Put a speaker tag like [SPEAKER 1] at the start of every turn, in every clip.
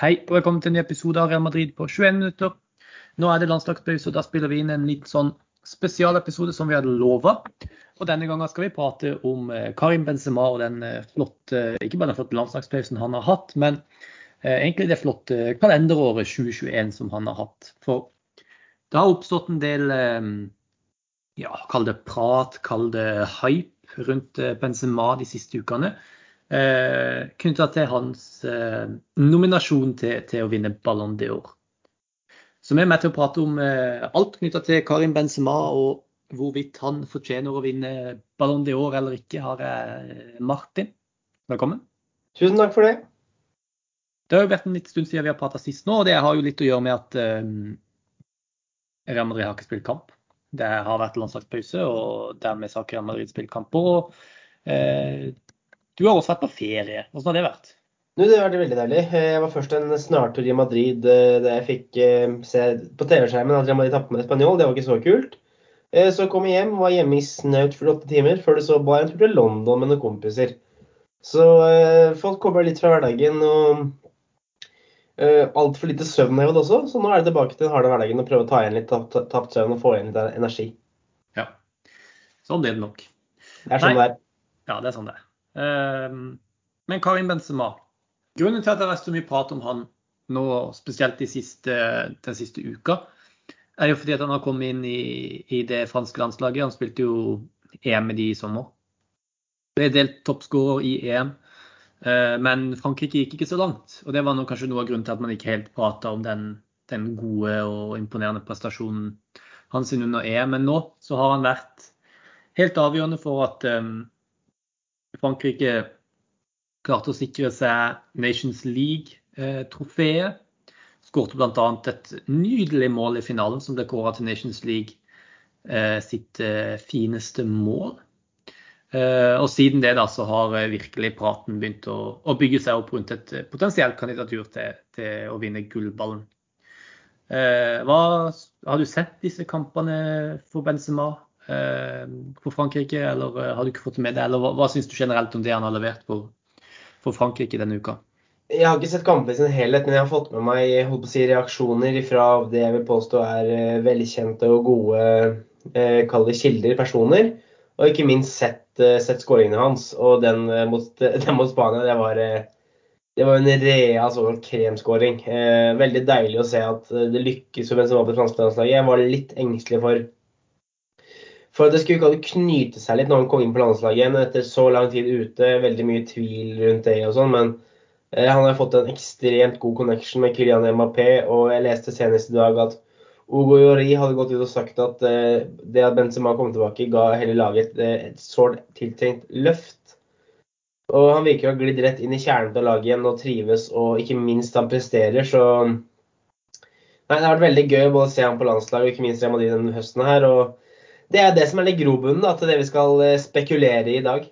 [SPEAKER 1] Hei og velkommen til en ny episode av Real Madrid på 21 minutter. Nå er det landslagspause, og da spiller vi inn en litt sånn spesialepisode som vi hadde lova. Og denne gangen skal vi prate om eh, Karim Benzema og den eh, flotte, ikke bare den flotte landslagspausen han har hatt, men eh, egentlig det flotte kalenderåret 2021 som han har hatt. For det har oppstått en del ja, kall det prat, kall det hype rundt Benzema de siste ukene eh, knytta til hans eh, nominasjon til, til, å vinne Ballon d'Or. Så vi er med til å prate om eh, alt knytta til Karim Benzema og hvorvidt han fortjener å vinne Ballon d'Or eller ikke, har jeg Martin. Velkommen.
[SPEAKER 2] Tusen takk for det.
[SPEAKER 1] Det har jo vært en litt stund siden vi har prata sist nå, og det har jo litt å gjøre med at um, Real Madrid har ikke spilt kamp. Det har vært landslagspause, og dermed har ikke Real Madrid spilt kamper. Og, eh, du har også vært på ferie. Hvordan har det vært?
[SPEAKER 2] Du, det har vært veldig deilig. Jeg var først en snartur i Madrid eh, da jeg fikk eh, se på TV-skjermen at Real Madrid tapte med Spanjol. Det var ikke så kult. Eh, så kom jeg hjem, var hjemme i snaut 48 timer før det så bare en tur til London med noen kompiser. Så eh, folk kommer litt fra hverdagen og eh, altfor lite søvn har jeg også. Så nå er det tilbake til den harde hverdagen og prøve å ta igjen litt tapt, tapt søvn og få igjen litt energi.
[SPEAKER 1] Ja, sånn blir det nok.
[SPEAKER 2] Det er sånn Nei. det er.
[SPEAKER 1] Ja, det er sånn det er. Ehm, men Karim Benzema. Grunnen til at det har vært så mye prat om han nå, spesielt de siste, den siste uka, er jo fordi at han har kommet inn i, i det franske landslaget. Han spilte jo EM med de i sommer. Ble delt toppskårer i EM. Ehm, men Frankrike gikk ikke så langt. Og det var kanskje noe av grunnen til at man ikke helt prata om den, den, gode og imponerende prestasjonen hans under EM. Men nå så har han vært helt avgjørende for at um, Frankrike klarte å sikre seg Nations League-trofeet. Skårte bl.a. et nydelig mål i finalen, som ble kåra til Nations League eh, sitt eh, fineste mål. Eh, og siden det da, så har virkelig praten begynt å, å bygge seg opp rundt et potensielt kandidatur til, til å vinne gullballen. Hva, har du sett disse kampene for Benzema? For eh, Frankrike, eller eh, har du ikke fått med det? Eller hva, hva syns du generelt om det han har levert for, for Frankrike denne uka?
[SPEAKER 2] Jeg har ikke sett kampen i sin helhet, men jeg har fått med meg si, reaksjoner fra det jeg vil påstå er uh, velkjente og gode eh, kilder, personer. Og ikke minst sett, sett skåringene hans. Og den, mot, den mot, Spania, det var, det var en rea såkalt kremskåring. veldig deilig å se at det lykkes for Benzema på det franske landslaget. Jeg var litt engstelig for for det skulle knyte seg litt når han kom inn på landslaget igjen etter så lang tid ute. Veldig mye tvil rundt det og sånn. Men eh, han har fått en ekstremt god connection med Kylian Mbappé. Og jeg leste senest i dag at Ogo Jori hadde gått ut og sagt at eh, det at Benzema kom tilbake, ga hele laget et, eh, et sårt tiltrengt løft. Og han virker å ha glidd rett inn i kjernen til laget igjen og trives, og ikke minst han presterer. Så Nei, det har vært veldig gøy å se ham på landslaget, og ikke minst Real denne høsten her. og det er det som er litt grobunnen til det vi skal eh, spekulere i i dag.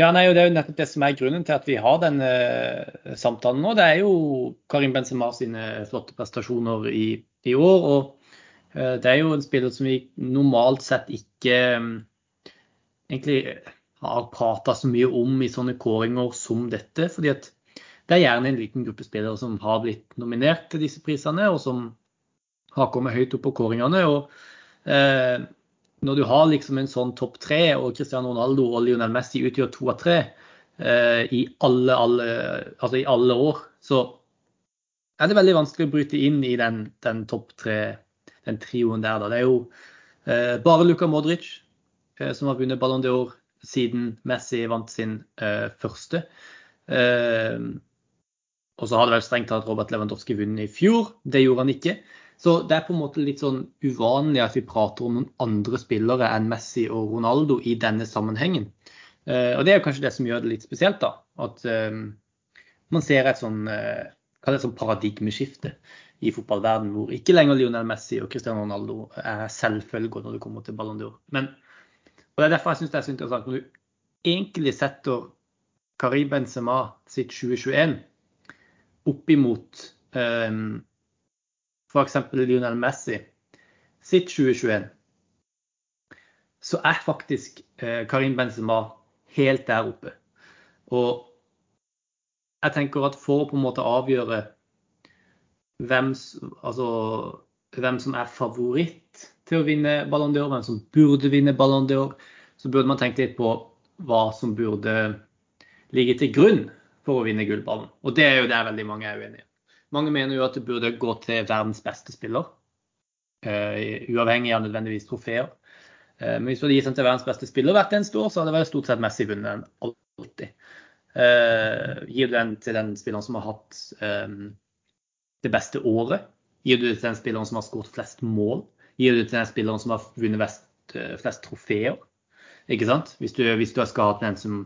[SPEAKER 1] Ja, nei, Det er jo nettopp det som er grunnen til at vi har denne eh, samtalen nå. Det er jo Karim Benzema sine flotte prestasjoner i, i år. og uh, Det er jo en spiller som vi normalt sett ikke egentlig har prata så mye om i sånne kåringer som dette. fordi at det er gjerne en liten gruppe spillere som har blitt nominert til disse prisene, og som har kommet høyt opp på kåringene. og uh, når du har liksom en sånn topp tre, og Cristiano Ronaldo og Lionel Messi utgjør to av tre eh, i, alle, alle, altså i, alle, år, så er det veldig vanskelig å bryte inn i den, den topp tre, den trioen der. Da. Det er jo eh, bare Luka Modric eh, som har vunnet Ballon d'Or siden Messi vant sin eh, første. Eh, og så har det vel strengt tatt Robert Lewandowski vunnet i fjor. Det gjorde han ikke. Så det er på en måte litt sånn uvanlig at vi prater om noen andre spillere enn Messi og Ronaldo i denne sammenhengen. Uh, og det er jo kanskje det som gjør det litt spesielt, da. At uh, man ser et sånn, det sånn paradigmeskifte i fotballverden hvor ikke lenger Lionel Messi og Cristiano Ronaldo er selvfølger når det kommer til Ballon d'Or. Men, og det er derfor jeg syns det er så interessant når du egentlig setter Karim Benzema sitt 2021 opp imot um, f.eks. Lionel Messi sitt 2021, så er faktisk eh, Karim Benzema helt der oppe. Og jeg tenker at for å på en måte avgjøre hvem, altså, hvem som er favoritt til å vinne Ballon d'Or, hvem som burde vinne Ballon d'Or, så burde man tenkt litt på hva som burde ligge til grunn for å vinne gullballen. Og det er jo der veldig mange er uenige. Mange mener jo at det burde gå til verdens beste spiller, uh, uavhengig av nødvendigvis trofeer. Uh, men hvis du hadde gitt den til verdens beste spiller hvert eneste år, så hadde det vært stort sett Messi vunnet den alltid. Uh, gir du den til den spilleren som har hatt det beste året? Gir du det til den spilleren som har skåret flest mål? Gir du det til den spilleren som har vunnet flest trofeer? Ikke sant? Hvis du, hvis du skal ha den som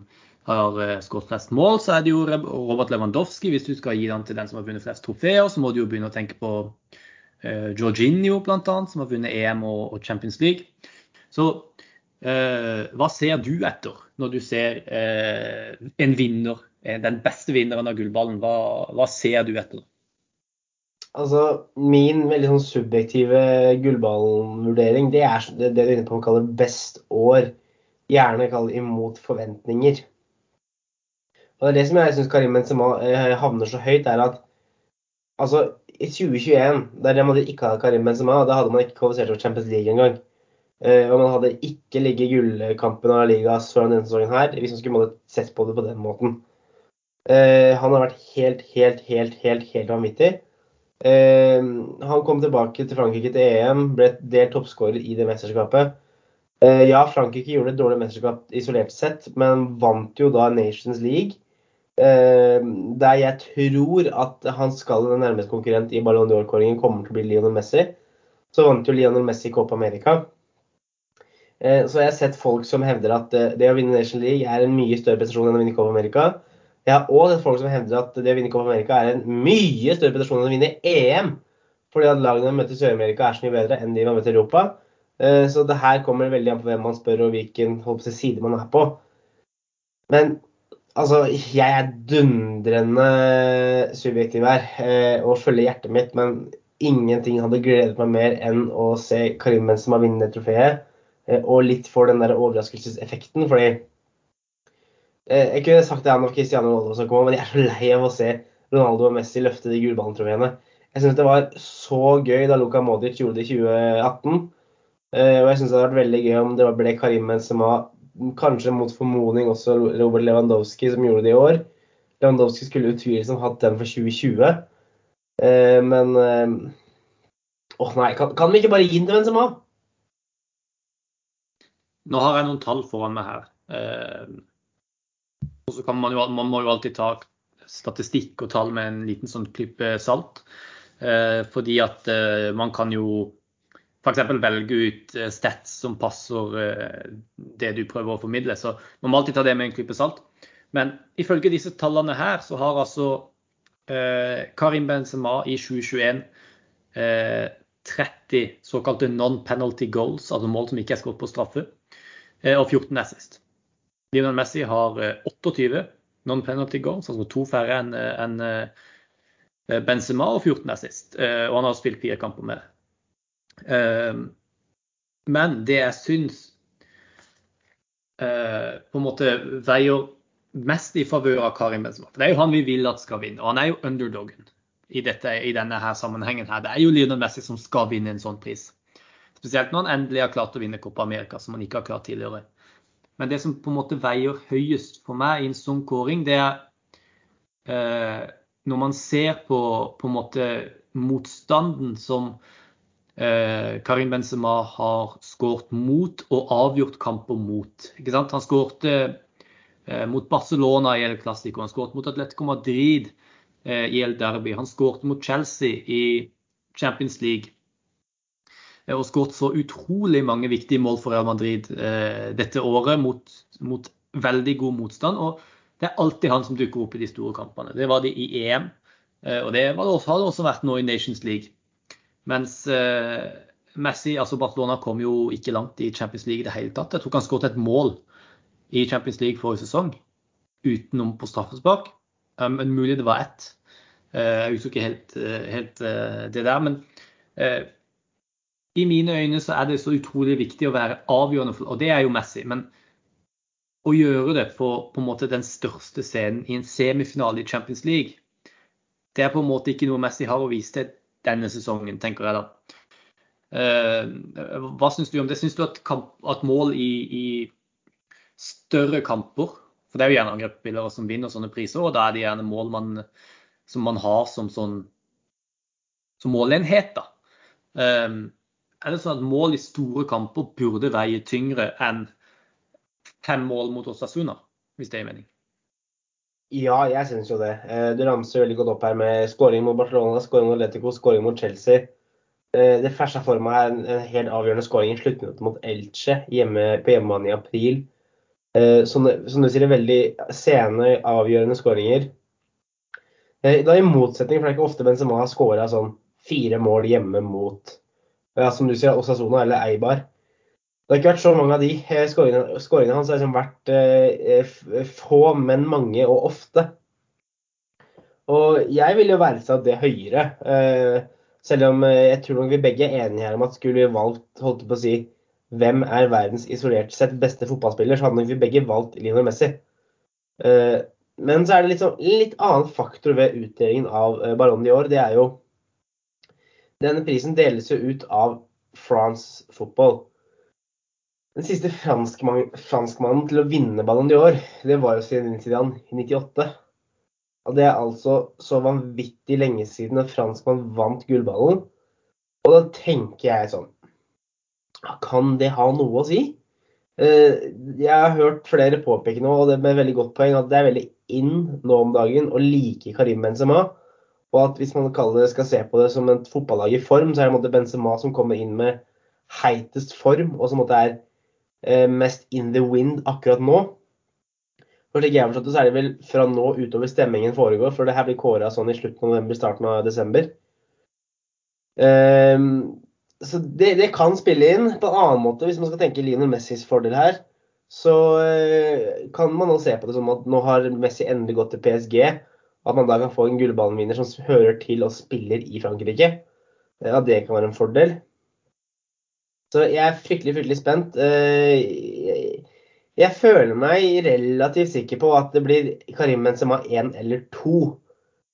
[SPEAKER 1] har uh, skåret flest mål, så er det jo Robert Lewandowski. Hvis du skal gi den til den som har vunnet flest trofeer, så må du jo begynne å tenke på uh, Jorginho bl.a., som har vunnet EM og, Champions League. Så uh, hva ser du etter når du ser en vinner, den beste vinneren av gullballen? Hva, hva ser du etter?
[SPEAKER 2] Altså, Min veldig sånn subjektive gullballvurdering, det er det, det du er inne på å kalle best år. Gjerne kall imot forventninger. Og det er det som jeg syns Karim Benzema eh, havner så høyt, er at altså, i 2021, der man ikke hadde Karim Benzema, da hadde man ikke kvalifisert for Champions League engang. Uh, og man hadde ikke ligget i gullkampen av Ligas foran denne sesongen her, hvis man skulle sett på det på den måten. Uh, han har vært helt, helt, helt, helt, helt vanvittig. Uh, han kom tilbake til Frankrike til EM, ble delt toppskårer i det mesterskapet. ja, Frankrike gjorde et dårlig mesterskap isolert sett, men vant jo da Nations League. Uh, der jeg tror at han skal nærmeste konkurrent i Ballon d'Or-kåringen kommer til å bli Lionel Messi. Så vant jo Lionel Messi Copa America. Uh, så jeg har sett folk som hevder at uh, det å vinne Nation League er en mye større prestasjon enn å vinne Copa America. Jeg har òg sett folk som hevder at det å vinne Copa America er en mye større prestasjon enn å vinne EM. Fordi at lagene møter Sør-Amerika er så mye bedre enn de man møter Europa. Så det her kommer veldig an på hvem man spør og hvilken side man er på. Men Altså, jeg er dundrende subjektiv her eh, og følger hjertet mitt, men ingenting hadde gledet meg mer enn å se Karim Benzema vinne det trofeet. Eh, og litt for den der overraskelseseffekten, fordi eh, Jeg kunne sagt det når Cristiano Ronaldo kom, men jeg er så lei av å se Ronaldo og Messi løfte de gullballtrofeene. Jeg syns det var så gøy da Luka Modic gjorde det i 2018. Eh, og jeg syns det hadde vært veldig gøy om det ble Karim Benzema kanskje mot formodning også Robert Lewandowski som gjorde det i år. Lewandowski skulle utvilsomt hatt den for 2020. Eh, men eh, Åh nei, kan, kan, vi ikke bare gi den til Benzema?
[SPEAKER 1] Nå har jeg noen tall foran meg her. Eh, og så kan man jo, man må jo alltid ta statistikk og tall med en liten sånn klype salt. Eh, fordi at eh, man kan jo f.eks. velge ut eh, stats som passer eh, det du prøver å formidle. Så man må alltid ta det med en klype salt. Men ifølge disse tallene her, så har altså eh, Karim Benzema i 2021 eh, 30 såkalte non-penalty goals, altså mål som ikke er skåret på straffe, eh, og 14 assist. Lionel Messi har 28 eh, non-penalty goals, altså to færre enn en, Benzema, og 14 assist. og han har spilt fire kamper med. Ehm, men det jeg syns eh, på en måte veier mest i favør av Karim Benzema. For det er jo han vi vil at skal vinne, og han er jo underdogen i, dette, i denne her sammenhengen. her. Det er jo Lionel Messi som skal vinne en sånn pris. Spesielt når han endelig har klart å vinne Copa America, som han ikke har klart tidligere. Men det som på en måte veier høyest for meg i en sånn kåring, det er eh, når man ser på, på en måte motstanden som Karim Benzema har skåret mot og avgjort kamper mot. Han skårte eh, mot Barcelona i El Clásico, han skåret mot Atletico Madrid eh, i El Derby, han skårte mot Chelsea i Champions League. Eh, og skåret så utrolig mange viktige mål for Real Madrid eh, dette året mot, mot veldig god motstand. og det er alltid han som dukker opp i de store kampene. Det var det i EM, eh, og det, det også, har det også vært nå i Nations League. Mens eh, Messi, altså Barcelona, kom jo ikke langt i Champions League i det hele tatt. Jeg tror han skåret et mål i Champions League forrige sesong utenom på straffespark. Um, men mulig det var ett. Uh, jeg husker ikke helt, helt det der. Men i mine øyne så er det så utrolig viktig å være avgjørende, for, og det er jo Messi. Men å gjøre det på, på en måte den største scenen i en semifinale i Champions League, det er på en måte ikke noe Messi har å vise til denne sesongen, tenker jeg da. Uh, hva syns du om det? Syns du at, kamp, at mål i, i, større kamper For det er jo gjerne angrepsspillere som vinner sånne priser, og da er det gjerne mål man, som man har som sånn som målenhet. da. Um, er det sånn at mål i store kamper burde veie tyngre enn fem mål mot Osasuna, hvis det gir mening?
[SPEAKER 2] Ja, jeg syns jo det. Eh, du ramser veldig godt opp her med skåring mot Barcelona, skåring mot Atletico, skåring mot Chelsea. Eh, det første for meg er en helt avgjørende skåring i sluttminuttet mot Elche hjemme, på hjemmebane i april. Eh, som, du sier, veldig sene, avgjørende skåringer. Da i motsetning, for det er ikke ofte Benzema har skåra sånn fire mål hjemme mot ja, som du sier, Osasona eller Eibar. Det har ikke vært så mange av de. Skåringene, skåringene hans har liksom vært eh, få, men mange og ofte. Og jeg vil jo verdsatt det høyere. Eh, selv om eh, jeg tror nok vi begge er enige her om at skulle vi valgt holdt på å si, hvem er verdens isolert sett beste fotballspiller, så hadde nok vi begge valgt Lionel Messi. Eh, men så er det sånn, litt annen faktor ved utdelingen av eh, i år. Det er jo denne prisen deles jo ut av France Football. Den siste franskmannen fransk til å vinne Ballon d'Or, det var jo Zinedine Zidane i 98. Og det er altså så vanvittig lenge siden en franskmann vant gullballen. Og da tenker jeg sånn Kan det ha noe å si? Eh, jeg har hørt flere påpeke nå, og det med veldig godt poeng, at det er veldig in nå om dagen å like Karim Benzema. Og at hvis man det, skal se på det som et fotballag i form, så er det Benzema som kommer inn med heitest form, og som er eh, mest in the wind akkurat nå. For slik jeg har forstått det, så er det vel fra nå utover stemmingen foregår, for det her blir kåra sånn i slutten av november, starten av desember. Um, så det, det, kan spille inn på en annen måte, hvis man skal tenke Lionel Messis fordel her. Så uh, kan man nå se på det som at nå har Messi endelig gått til PSG. At man da kan få en gullballvinner som hører til og spiller i Frankrike. Ja, det kan være en fordel. Så jeg er fryktelig, fryktelig spent. Eh, jeg føler meg relativt sikker på at det blir Karim Benzema 1 eller 2.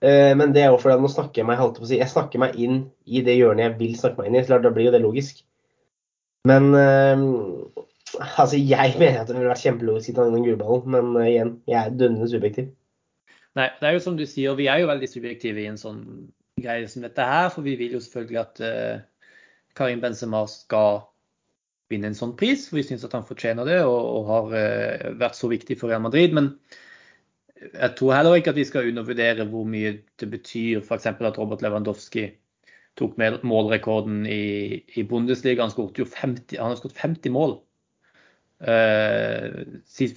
[SPEAKER 2] Eh, men det er jo fordi nå snakker jeg meg, på å si, jeg snakker meg inn i det hjørnet jeg vil snakke meg inn i. Så da blir jo det logisk. Men eh, altså, jeg mener at det ville vært kjempelogisk å ta den gullballen. Men igjen, jeg er dønnende subjektiv.
[SPEAKER 1] Nei, det er jo som du sier, vi er jo veldig subjektive i en sånn greie som dette her. For vi vil jo selvfølgelig at Karim Benzema skal vinne en sånn pris. For vi syns at han fortjener det og, og har uh, vært så viktig for Real Madrid. Men jeg tror heller ikke at vi skal undervurdere hvor mye det betyr f.eks. at Robert Lewandowski tok målrekorden i, i Bundesliga. Han, jo 50, han har skåret 50 mål uh,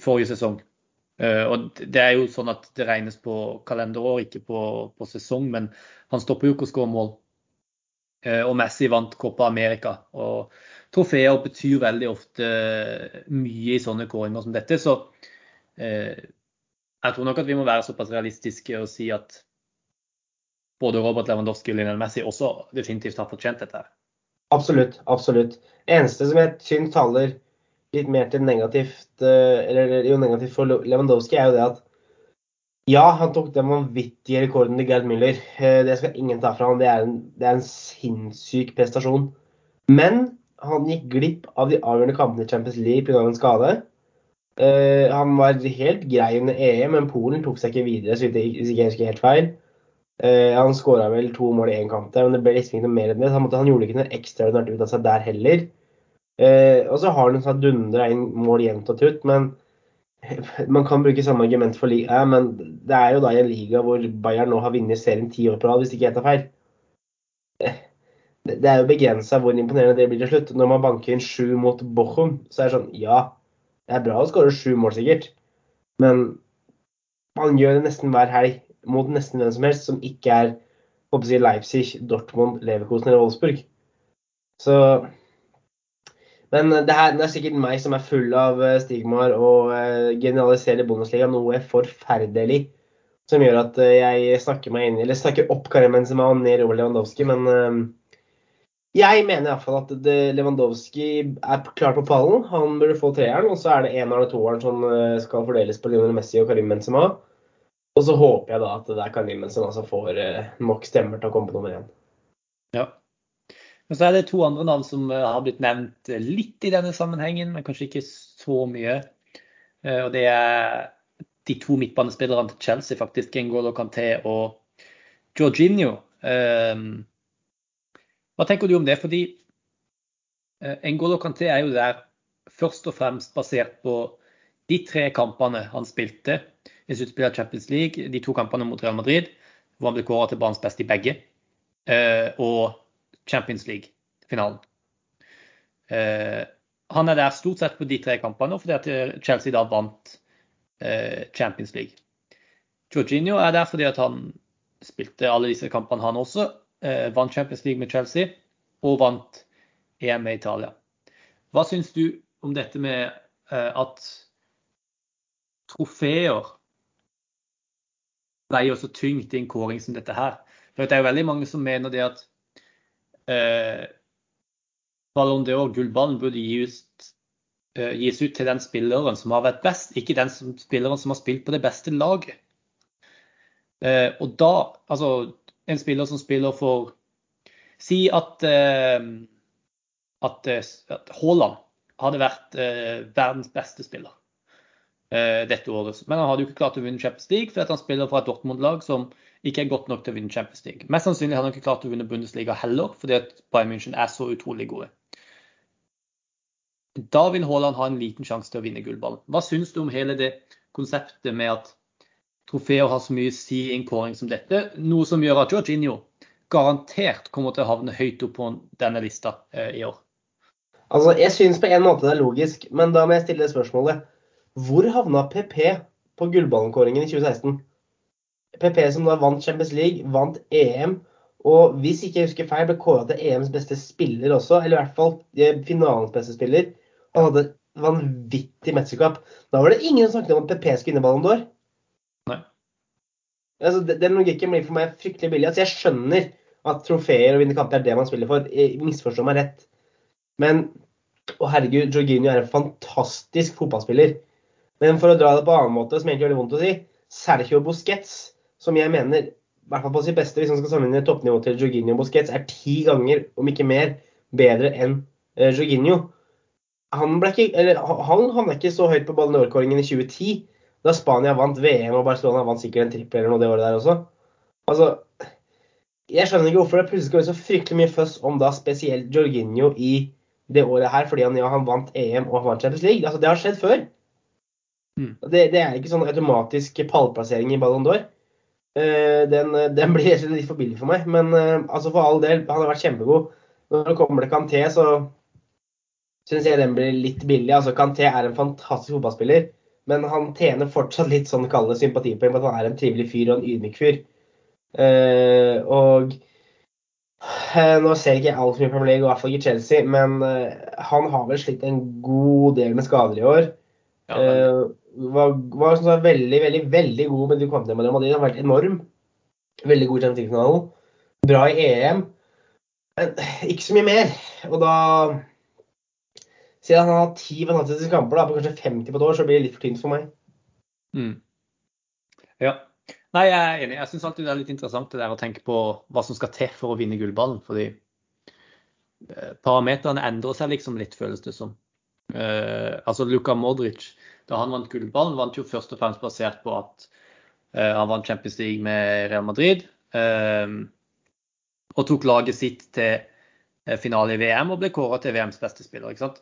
[SPEAKER 1] forrige sesong. Uh, og Det er jo sånn at det regnes på kalenderår, ikke på, på sesong. Men han stopper jo ikke å skåre mål. Uh, og Messi vant Copa America. Og trofeer betyr veldig ofte mye i sånne kåringer som dette. Så eh, jeg tror nok at vi må være såpass realistiske og si at både Robert Lewandowski og Lionel Messi også definitivt har fortjent dette.
[SPEAKER 2] Absolutt. absolutt. Eneste som jeg syns taler litt mer til negativt, eh, eller jo negativt for Lewandowski, er jo det at ja, han tok den vanvittige rekorden til Gerd Müller. Eh, det skal ingen ta fra ham. Det, det, er en sinnssyk prestasjon. Men han gikk glipp av de avgjørende kampene i Champions League pga. en skade. Uh, han var helt grei under EM, men Polen tok seg ikke videre, så det jeg ikke helt feil. Uh, han skåra vel to mål i én kamp men det ble liksom ikke noe mer enn det. Han, han gjorde ikke noe ekstraordinært ut av seg der heller. Uh, og så har han sånn dundra inn mål jevnt og trutt, men man kan bruke samme argument for liga, men det er jo da i en liga hvor Bayern nå har vunnet serien ti år på rad, hvis ikke jeg tar feil. Eh, det er jo begrensa hvor imponerende det blir til slutt. Når man banker inn sju mot Bochum, så er det sånn ja, det er bra å skåre sju mål sikkert, men man gjør det nesten hver helg mot nesten hvem som helst som ikke er håper jeg, Leipzig, Dortmund, Leverkosen eller Wolfsburg. Så men det, her, det er sikkert meg som er full av eh, stigmaer og uh, generaliserer Bundesliga noe forferdelig. Som gjør at uh, jeg snakker inn, snakker opp Karim Benzema og ned Robert Lewandowski. Men uh, jeg mener iallfall at Lewandowski er klar på pallen. Han burde få treeren. Og så er det en av de toeren som skal fordeles på Lionel Messi og Karim Benzema. Og så håper jeg da at det er Karim Benzema som får nok stemmer til å komme på nummer én.
[SPEAKER 1] Ja. Men så er det to andre navn som eh, har blitt nevnt litt i denne sammenhengen, men kanskje ikke så mye. Eh, og det er de to midtbanespillerne til Chelsea, faktisk. Ngolo Kanté og Jorginho. Eh, hva tenker du om det? Fordi Ngolo Kanté er jo der først og fremst basert på de tre kampene han spilte i sluttspillet av Champions League, de to kampene mot Real Madrid, hvor han ble kåret til banens beste i begge, og Champions League-finalen. Eh, han er der stort sett på de tre kampene fordi at eh, Chelsea da vant eh, Champions League. Jorginho er der fordi at han spilte alle disse kampene, han også. Vant Champions League med Chelsea og vant EM med Italia. Hva syns du om dette med at trofeer veier så tyngt i en kåring som dette her? For Det er jo veldig mange som mener det at eh, Ballon d'Or, gullballen, burde gis, eh, gis, ut til den spilleren som har vært best, ikke den som, spilleren som har spilt på det beste laget. Eh, og da, altså en spiller som spiller for Si at, eh, at, eh, at Haaland hadde vært eh, verdens beste spiller dette året. Men han hadde jo ikke klart å vinne Champions League fordi han spiller for et Dortmund-lag som ikke er godt nok til å vinne Champions League. Mest sannsynlig hadde han ikke klart å vinne Bundesliga heller, fordi at Bayern München er så utrolig gode. Da vil Haaland ha en liten sjanse til å vinne gullballen. Hva syns du om hele det konseptet med at trofeer har så mye å si i en kåring som dette, noe som gjør at Jorginho garantert kommer til å havne høyt opp på denne lista eh, i år?
[SPEAKER 2] Altså, Jeg syns på en måte det er logisk, men da må jeg stille spørsmålet. Hvor havna PP på gullballenkåringen i 2016? PP som da vant Champions League, vant EM. Og hvis ikke jeg husker feil, ble kåra til EMs beste spiller også. Eller i hvert fall eh, finalens beste spiller. Han hadde vanvittig mesterskap. Da var det ingen som snakket om at PP skulle vinne Ballon d'Or. Altså, den logikken blir for meg fryktelig billig. Altså, jeg skjønner at trofeer og vinne kamper er det man spiller for. Misforstå meg rett. Men å herregud, Jorginho er en fantastisk fotballspiller. Men for å dra det på en annen måte, som egentlig gjør det vondt å si, Sergio Busquets som jeg mener, i hvert fall på sitt beste, hvis man skal sammenligne toppnivået til Jorginho og Busquets, er ti ganger, om ikke mer, bedre enn uh, Jorginho. Han, ble ikke, eller, han havna ikke så høyt på Ballon d'Or-kåringen i 2010, da Spania vant VM og Barcelona vant sikkert en trippel eller noe det året der også. Altså, jeg skjønner ikke hvorfor det plutselig skal være så fryktelig mye føss om da spesielt Jorginho i det året her, fordi han, ja, han vant EM og han vant Champions League. Altså, det har skjedd før. Mm. Det, det, er ikke sånn automatisk pallplassering i Ballon d'Or. Uh, den, den, blir litt for billig for meg. Men uh, altså for all del, han har vært kjempegod. Når det kommer til Kanté, så syns jeg den blir litt billig. Altså Kanté er en fantastisk fotballspiller, men han tjener fortsatt litt sånn kalde sympatipoeng på at han er en trivelig fyr og en ydmyk fyr. Uh, og uh, nå ser ikke jeg altfor mye Premier League, og i hvert fall ikke Chelsea, men uh, han har vel slitt en god del med skader i år. Ja, var, var, var veldig, veldig veldig god med de til med Madrid. Han har vært enorm. Veldig god i Champions League-finalen. Bra i EM. Men ikke så mye mer. Og da Siden han har ti fantastiske kamper da, på kanskje 50 på et år, så blir det litt for tynt for meg.
[SPEAKER 1] Mm. Ja. Nei, jeg er enig. Jeg syns alltid det er litt interessant det der å tenke på hva som skal til for å vinne gullballen. Fordi eh, parameterne endrer seg liksom litt, føles det som. Uh, altså Luka Modric da han vant gullballen, vant jo først og fremst basert på at uh, han vant Champions League med Real Madrid. Uh, og tok laget sitt til finale i VM og ble kåra til VMs beste spiller. ikke sant?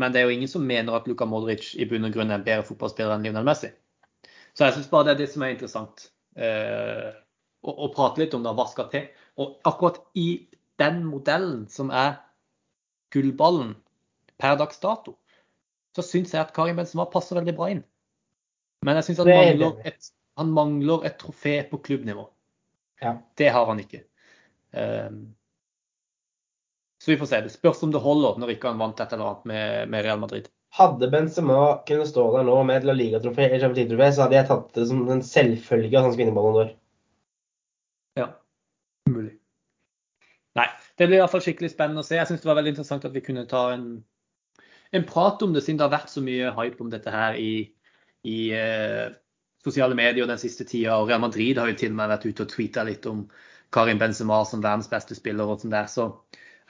[SPEAKER 1] Men det er jo ingen som mener at Luka Modric i bunn og grunn er en bedre fotballspiller enn Lionel Messi. Så jeg syns bare det er det som er interessant å, å, prate litt om da, hva skal til. Og akkurat i den modellen som er gullballen per dags dato, så syns jeg at Karim Benzema passer veldig bra inn. Men jeg syns han, han, mangler et trofé på klubbnivå. Ja. Det har han ikke. Um, så vi får se. Det spørs om det holder når ikke han vant et eller annet med, med Real Madrid.
[SPEAKER 2] Hadde Benzema kunnet stå der nå med et La Liga-trofé, så hadde jeg tatt det som en selvfølge at han skulle vinne Ballon d'Or.
[SPEAKER 1] Ja, mulig. Nei, det blir i hvert fall skikkelig spennende å se. Jeg syns det var veldig interessant at vi kunne ta en en prat om det, siden det har vært så mye hype om dette her i, i eh, sosiale medier den siste tida. Og Real Madrid har jo til og med vært ute og tweeta litt om Karim Benzema som verdens beste spiller. og sånn der. Så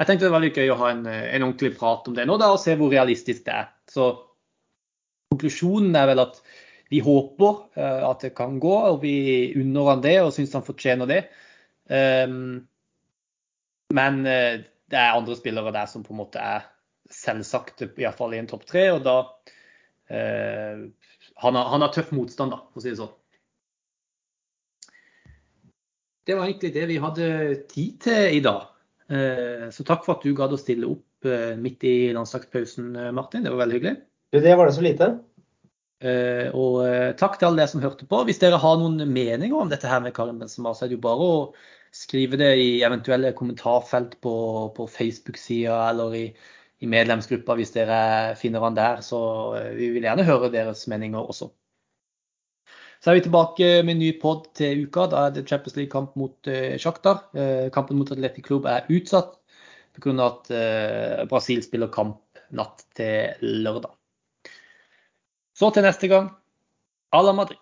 [SPEAKER 1] jeg tenkte det var litt gøy å ha en, en ordentlig prat om det nå, da, og se hvor realistisk det er. Så konklusjonen er vel at vi håper uh, at det kan gå, og vi unner han det og syns han fortjener det. Um, men uh, det er andre spillere der som på en måte er selvsagte, iallfall i en topp tre. Og da uh, han, har, han har tøff motstand, da, for å si det sånn. Det var egentlig det vi hadde tid til i dag. Så takk for at du gadd å stille opp midt i landslagspausen, Martin. Det var veldig hyggelig.
[SPEAKER 2] Det var det så lite.
[SPEAKER 1] Og takk til alle dere som hørte på. Hvis dere har noen meninger om dette her med Karin Benzema, så er det jo bare å skrive det i eventuelle kommentarfelt på, på Facebook-sida eller i, i, medlemsgruppa hvis dere finner han der. Så vi vil gjerne høre deres meninger også. Så er vi tilbake med en ny pod til uka. Da er det Champions League-kamp mot uh, Shakhtar. kampen mot Atletic Klubb er utsatt pga. at Brasil spiller kamp natt til lørdag. Så til neste gang, à la Madrid.